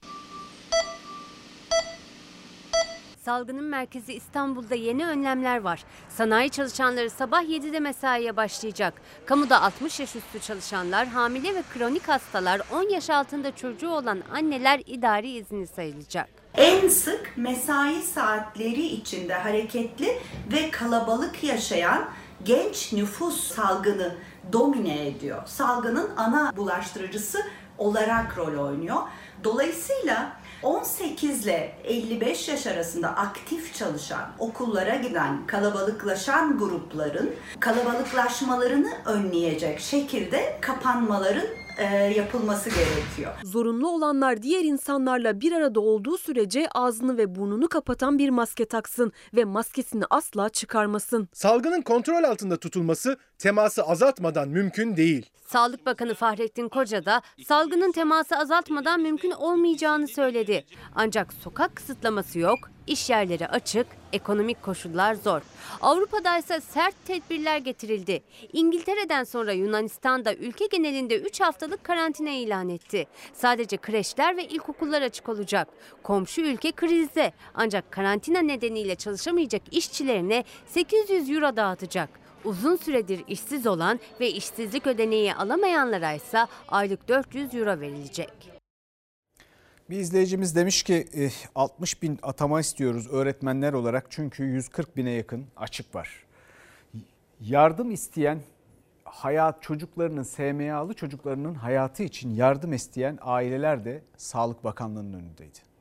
Salgının merkezi İstanbul'da yeni önlemler var. Sanayi çalışanları sabah 7'de mesaiye başlayacak. Kamuda 60 yaş üstü çalışanlar, hamile ve kronik hastalar, 10 yaş altında çocuğu olan anneler idari izni sayılacak. En sık mesai saatleri içinde hareketli ve kalabalık yaşayan genç nüfus salgını domine ediyor. Salgının ana bulaştırıcısı olarak rol oynuyor. Dolayısıyla 18 ile 55 yaş arasında aktif çalışan, okullara giden, kalabalıklaşan grupların kalabalıklaşmalarını önleyecek şekilde kapanmaların e, yapılması gerekiyor. Zorunlu olanlar diğer insanlarla bir arada olduğu sürece ağzını ve burnunu kapatan bir maske taksın ve maskesini asla çıkarmasın. Salgının kontrol altında tutulması teması azaltmadan mümkün değil. Sağlık Bakanı Fahrettin Koca da salgının teması azaltmadan mümkün olmayacağını söyledi. Ancak sokak kısıtlaması yok, iş yerleri açık, ekonomik koşullar zor. Avrupa'da ise sert tedbirler getirildi. İngiltere'den sonra Yunanistan da ülke genelinde 3 haftalık karantina ilan etti. Sadece kreşler ve ilkokullar açık olacak. Komşu ülke krizde ancak karantina nedeniyle çalışamayacak işçilerine 800 euro dağıtacak. Uzun süredir işsiz olan ve işsizlik ödeneği alamayanlara ise aylık 400 euro verilecek. Bir izleyicimiz demiş ki 60 bin atama istiyoruz öğretmenler olarak çünkü 140 bine yakın açık var. Yardım isteyen hayat çocuklarının SMA'lı çocuklarının hayatı için yardım isteyen aileler de Sağlık Bakanlığı'nın önündeydi.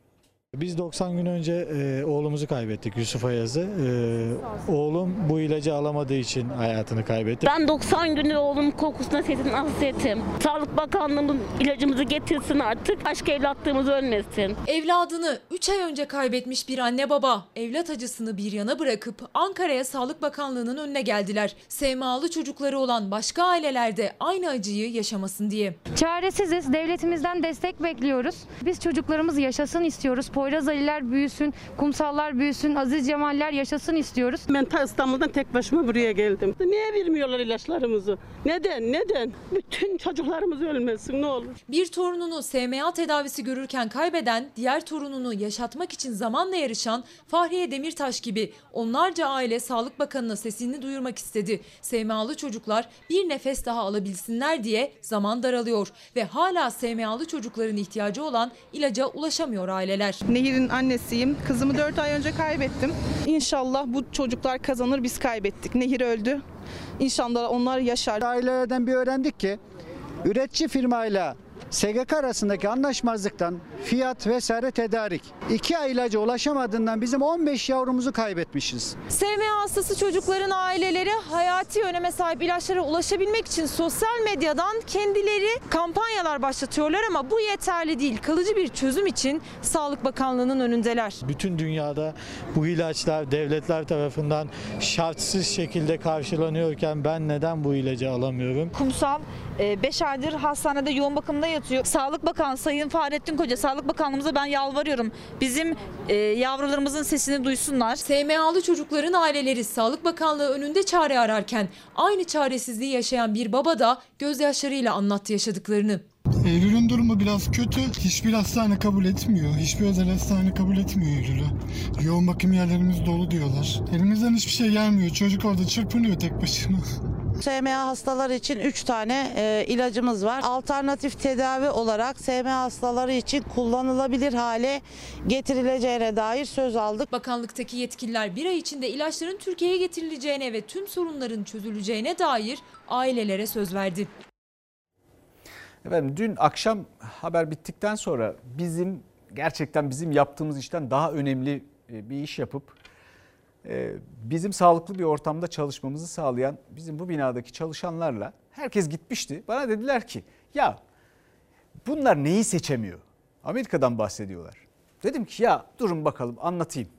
Biz 90 gün önce e, oğlumuzu kaybettik Yusuf Ayaz'ı. E, oğlum bu ilacı alamadığı için hayatını kaybetti. Ben 90 gündür oğlum kokusuna sesini hasretim. Sağlık Bakanlığı'nın ilacımızı getirsin artık. Başka evlatlığımız ölmesin. Evladını 3 ay önce kaybetmiş bir anne baba evlat acısını bir yana bırakıp Ankara'ya Sağlık Bakanlığı'nın önüne geldiler. SMA'lı çocukları olan başka aileler de aynı acıyı yaşamasın diye. Çaresiziz. Devletimizden destek bekliyoruz. Biz çocuklarımız yaşasın istiyoruz. Poyraz Aliler büyüsün, kumsallar büyüsün, Aziz Cemaller yaşasın istiyoruz. Ben ta İstanbul'dan tek başıma buraya geldim. Niye vermiyorlar ilaçlarımızı? Neden? Neden? Bütün çocuklarımız ölmesin ne olur. Bir torununu SMA tedavisi görürken kaybeden, diğer torununu yaşatmak için zamanla yarışan Fahriye Demirtaş gibi onlarca aile Sağlık Bakanı'na sesini duyurmak istedi. SMA'lı çocuklar bir nefes daha alabilsinler diye zaman daralıyor ve hala SMA'lı çocukların ihtiyacı olan ilaca ulaşamıyor aileler. Nehir'in annesiyim. Kızımı 4 ay önce kaybettim. İnşallah bu çocuklar kazanır biz kaybettik. Nehir öldü. İnşallah onlar yaşar. Ailelerden bir öğrendik ki üretici firmayla SGK arasındaki anlaşmazlıktan fiyat vesaire tedarik. İki ay ilaca ulaşamadığından bizim 15 yavrumuzu kaybetmişiz. SMA hastası çocukların aileleri hayati öneme sahip ilaçlara ulaşabilmek için sosyal medyadan kendileri kampanyalar başlatıyorlar ama bu yeterli değil. Kalıcı bir çözüm için Sağlık Bakanlığı'nın önündeler. Bütün dünyada bu ilaçlar devletler tarafından şartsız şekilde karşılanıyorken ben neden bu ilacı alamıyorum? Kumsal 5 aydır hastanede yoğun bakımda yatıyor. Sağlık Bakanı Sayın Fahrettin Koca, Sağlık Bakanlığımıza ben yalvarıyorum. Bizim e, yavrularımızın sesini duysunlar. SMA'lı çocukların aileleri Sağlık Bakanlığı önünde çare ararken aynı çaresizliği yaşayan bir baba da gözyaşlarıyla anlattı yaşadıklarını. Eylül'ün durumu biraz kötü. Hiçbir hastane kabul etmiyor. Hiçbir özel hastane kabul etmiyor Eylül'ü. Yoğun bakım yerlerimiz dolu diyorlar. Elimizden hiçbir şey gelmiyor. Çocuk orada çırpınıyor tek başına. SMA hastaları için 3 tane e, ilacımız var. Alternatif tedavi olarak SMA hastaları için kullanılabilir hale getirileceğine dair söz aldık. Bakanlıktaki yetkililer bir ay içinde ilaçların Türkiye'ye getirileceğine ve tüm sorunların çözüleceğine dair ailelere söz verdi. Efendim dün akşam haber bittikten sonra bizim gerçekten bizim yaptığımız işten daha önemli e, bir iş yapıp bizim sağlıklı bir ortamda çalışmamızı sağlayan bizim bu binadaki çalışanlarla herkes gitmişti. Bana dediler ki ya bunlar neyi seçemiyor? Amerika'dan bahsediyorlar. Dedim ki ya durun bakalım anlatayım.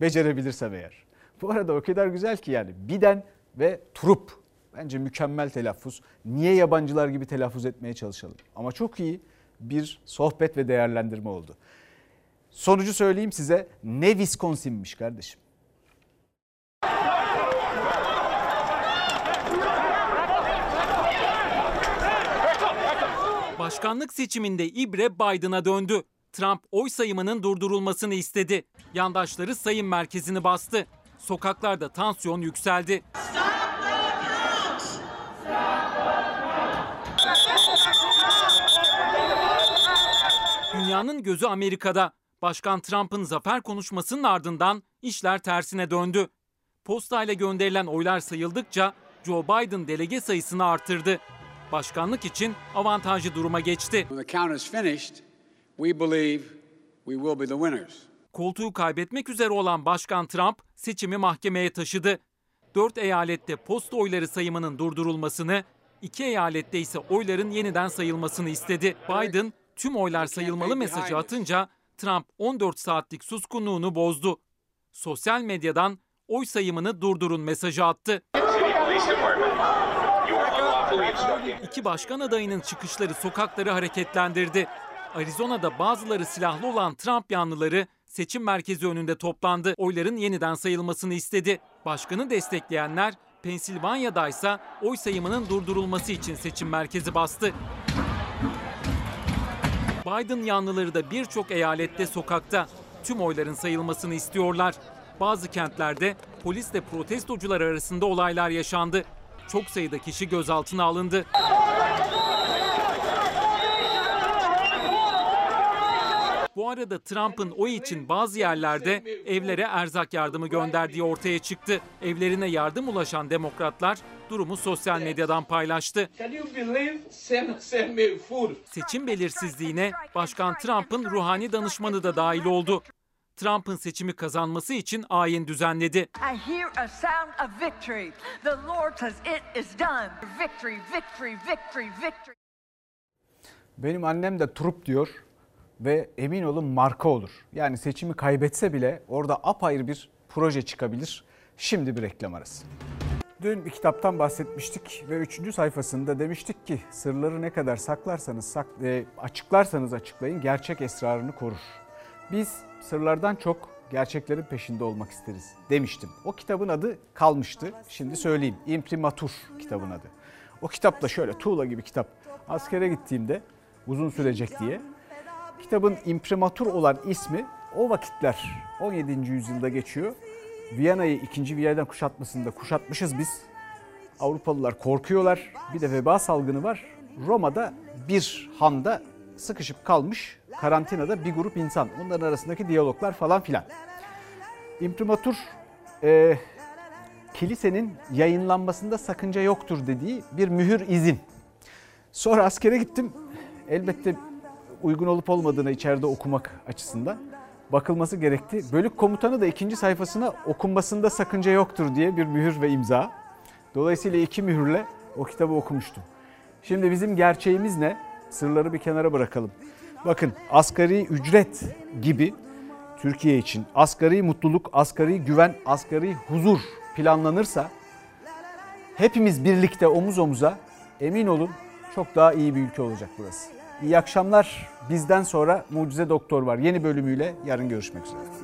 Becerebilirsem eğer. Bu arada o kadar güzel ki yani Biden ve Trup. Bence mükemmel telaffuz. Niye yabancılar gibi telaffuz etmeye çalışalım? Ama çok iyi bir sohbet ve değerlendirme oldu. Sonucu söyleyeyim size. Ne Wisconsin'miş kardeşim. Başkanlık seçiminde ibre Biden'a döndü. Trump oy sayımının durdurulmasını istedi. Yandaşları sayım merkezini bastı. Sokaklarda tansiyon yükseldi. Dünyanın gözü Amerika'da. Başkan Trump'ın zafer konuşmasının ardından işler tersine döndü. Postayla gönderilen oylar sayıldıkça Joe Biden delege sayısını artırdı. Başkanlık için avantajlı duruma geçti. Koltuğu kaybetmek üzere olan Başkan Trump seçimi mahkemeye taşıdı. Dört eyalette posta oyları sayımının durdurulmasını, iki eyalette ise oyların yeniden sayılmasını istedi. Biden tüm oylar sayılmalı mesajı atınca Trump 14 saatlik suskunluğunu bozdu. Sosyal medyadan oy sayımını durdurun mesajı attı. İki başkan adayının çıkışları sokakları hareketlendirdi. Arizona'da bazıları silahlı olan Trump yanlıları seçim merkezi önünde toplandı. Oyların yeniden sayılmasını istedi. Başkanı destekleyenler Pensilvanya'da ise oy sayımının durdurulması için seçim merkezi bastı. Biden yanlıları da birçok eyalette sokakta tüm oyların sayılmasını istiyorlar. Bazı kentlerde polisle protestocular arasında olaylar yaşandı. Çok sayıda kişi gözaltına alındı. Bu arada Trump'ın oy için bazı yerlerde evlere erzak yardımı gönderdiği ortaya çıktı. Evlerine yardım ulaşan demokratlar durumu sosyal medyadan paylaştı. Seçim belirsizliğine Başkan Trump'ın ruhani danışmanı da dahil oldu. Trump'ın seçimi kazanması için ayin düzenledi. Victory. Victory, victory. Benim annem de trup diyor ve emin olun marka olur. Yani seçimi kaybetse bile orada apayrı bir proje çıkabilir. Şimdi bir reklam arası. Dün bir kitaptan bahsetmiştik ve 3. sayfasında demiştik ki sırları ne kadar saklarsanız sak, e, açıklarsanız açıklayın gerçek esrarını korur. Biz sırlardan çok gerçeklerin peşinde olmak isteriz demiştim. O kitabın adı kalmıştı. Şimdi söyleyeyim. İmprimatur kitabın adı. O kitap da şöyle tuğla gibi kitap. Askere gittiğimde uzun sürecek diye. Kitabın imprimatur olan ismi o vakitler 17. yüzyılda geçiyor. Viyana'yı 2. Viyana'dan kuşatmasında kuşatmışız biz. Avrupalılar korkuyorlar. Bir de veba salgını var. Roma'da bir handa sıkışıp kalmış karantinada bir grup insan. Onların arasındaki diyaloglar falan filan. İmprimatur e, kilisenin yayınlanmasında sakınca yoktur dediği bir mühür izin. Sonra askere gittim. Elbette uygun olup olmadığını içeride okumak açısından bakılması gerekti. Bölük komutanı da ikinci sayfasına okunmasında sakınca yoktur diye bir mühür ve imza. Dolayısıyla iki mühürle o kitabı okumuştum. Şimdi bizim gerçeğimiz ne? Sırları bir kenara bırakalım. Bakın asgari ücret gibi Türkiye için asgari mutluluk, asgari güven, asgari huzur planlanırsa hepimiz birlikte omuz omuza emin olun çok daha iyi bir ülke olacak burası. İyi akşamlar. Bizden sonra Mucize Doktor var. Yeni bölümüyle yarın görüşmek üzere.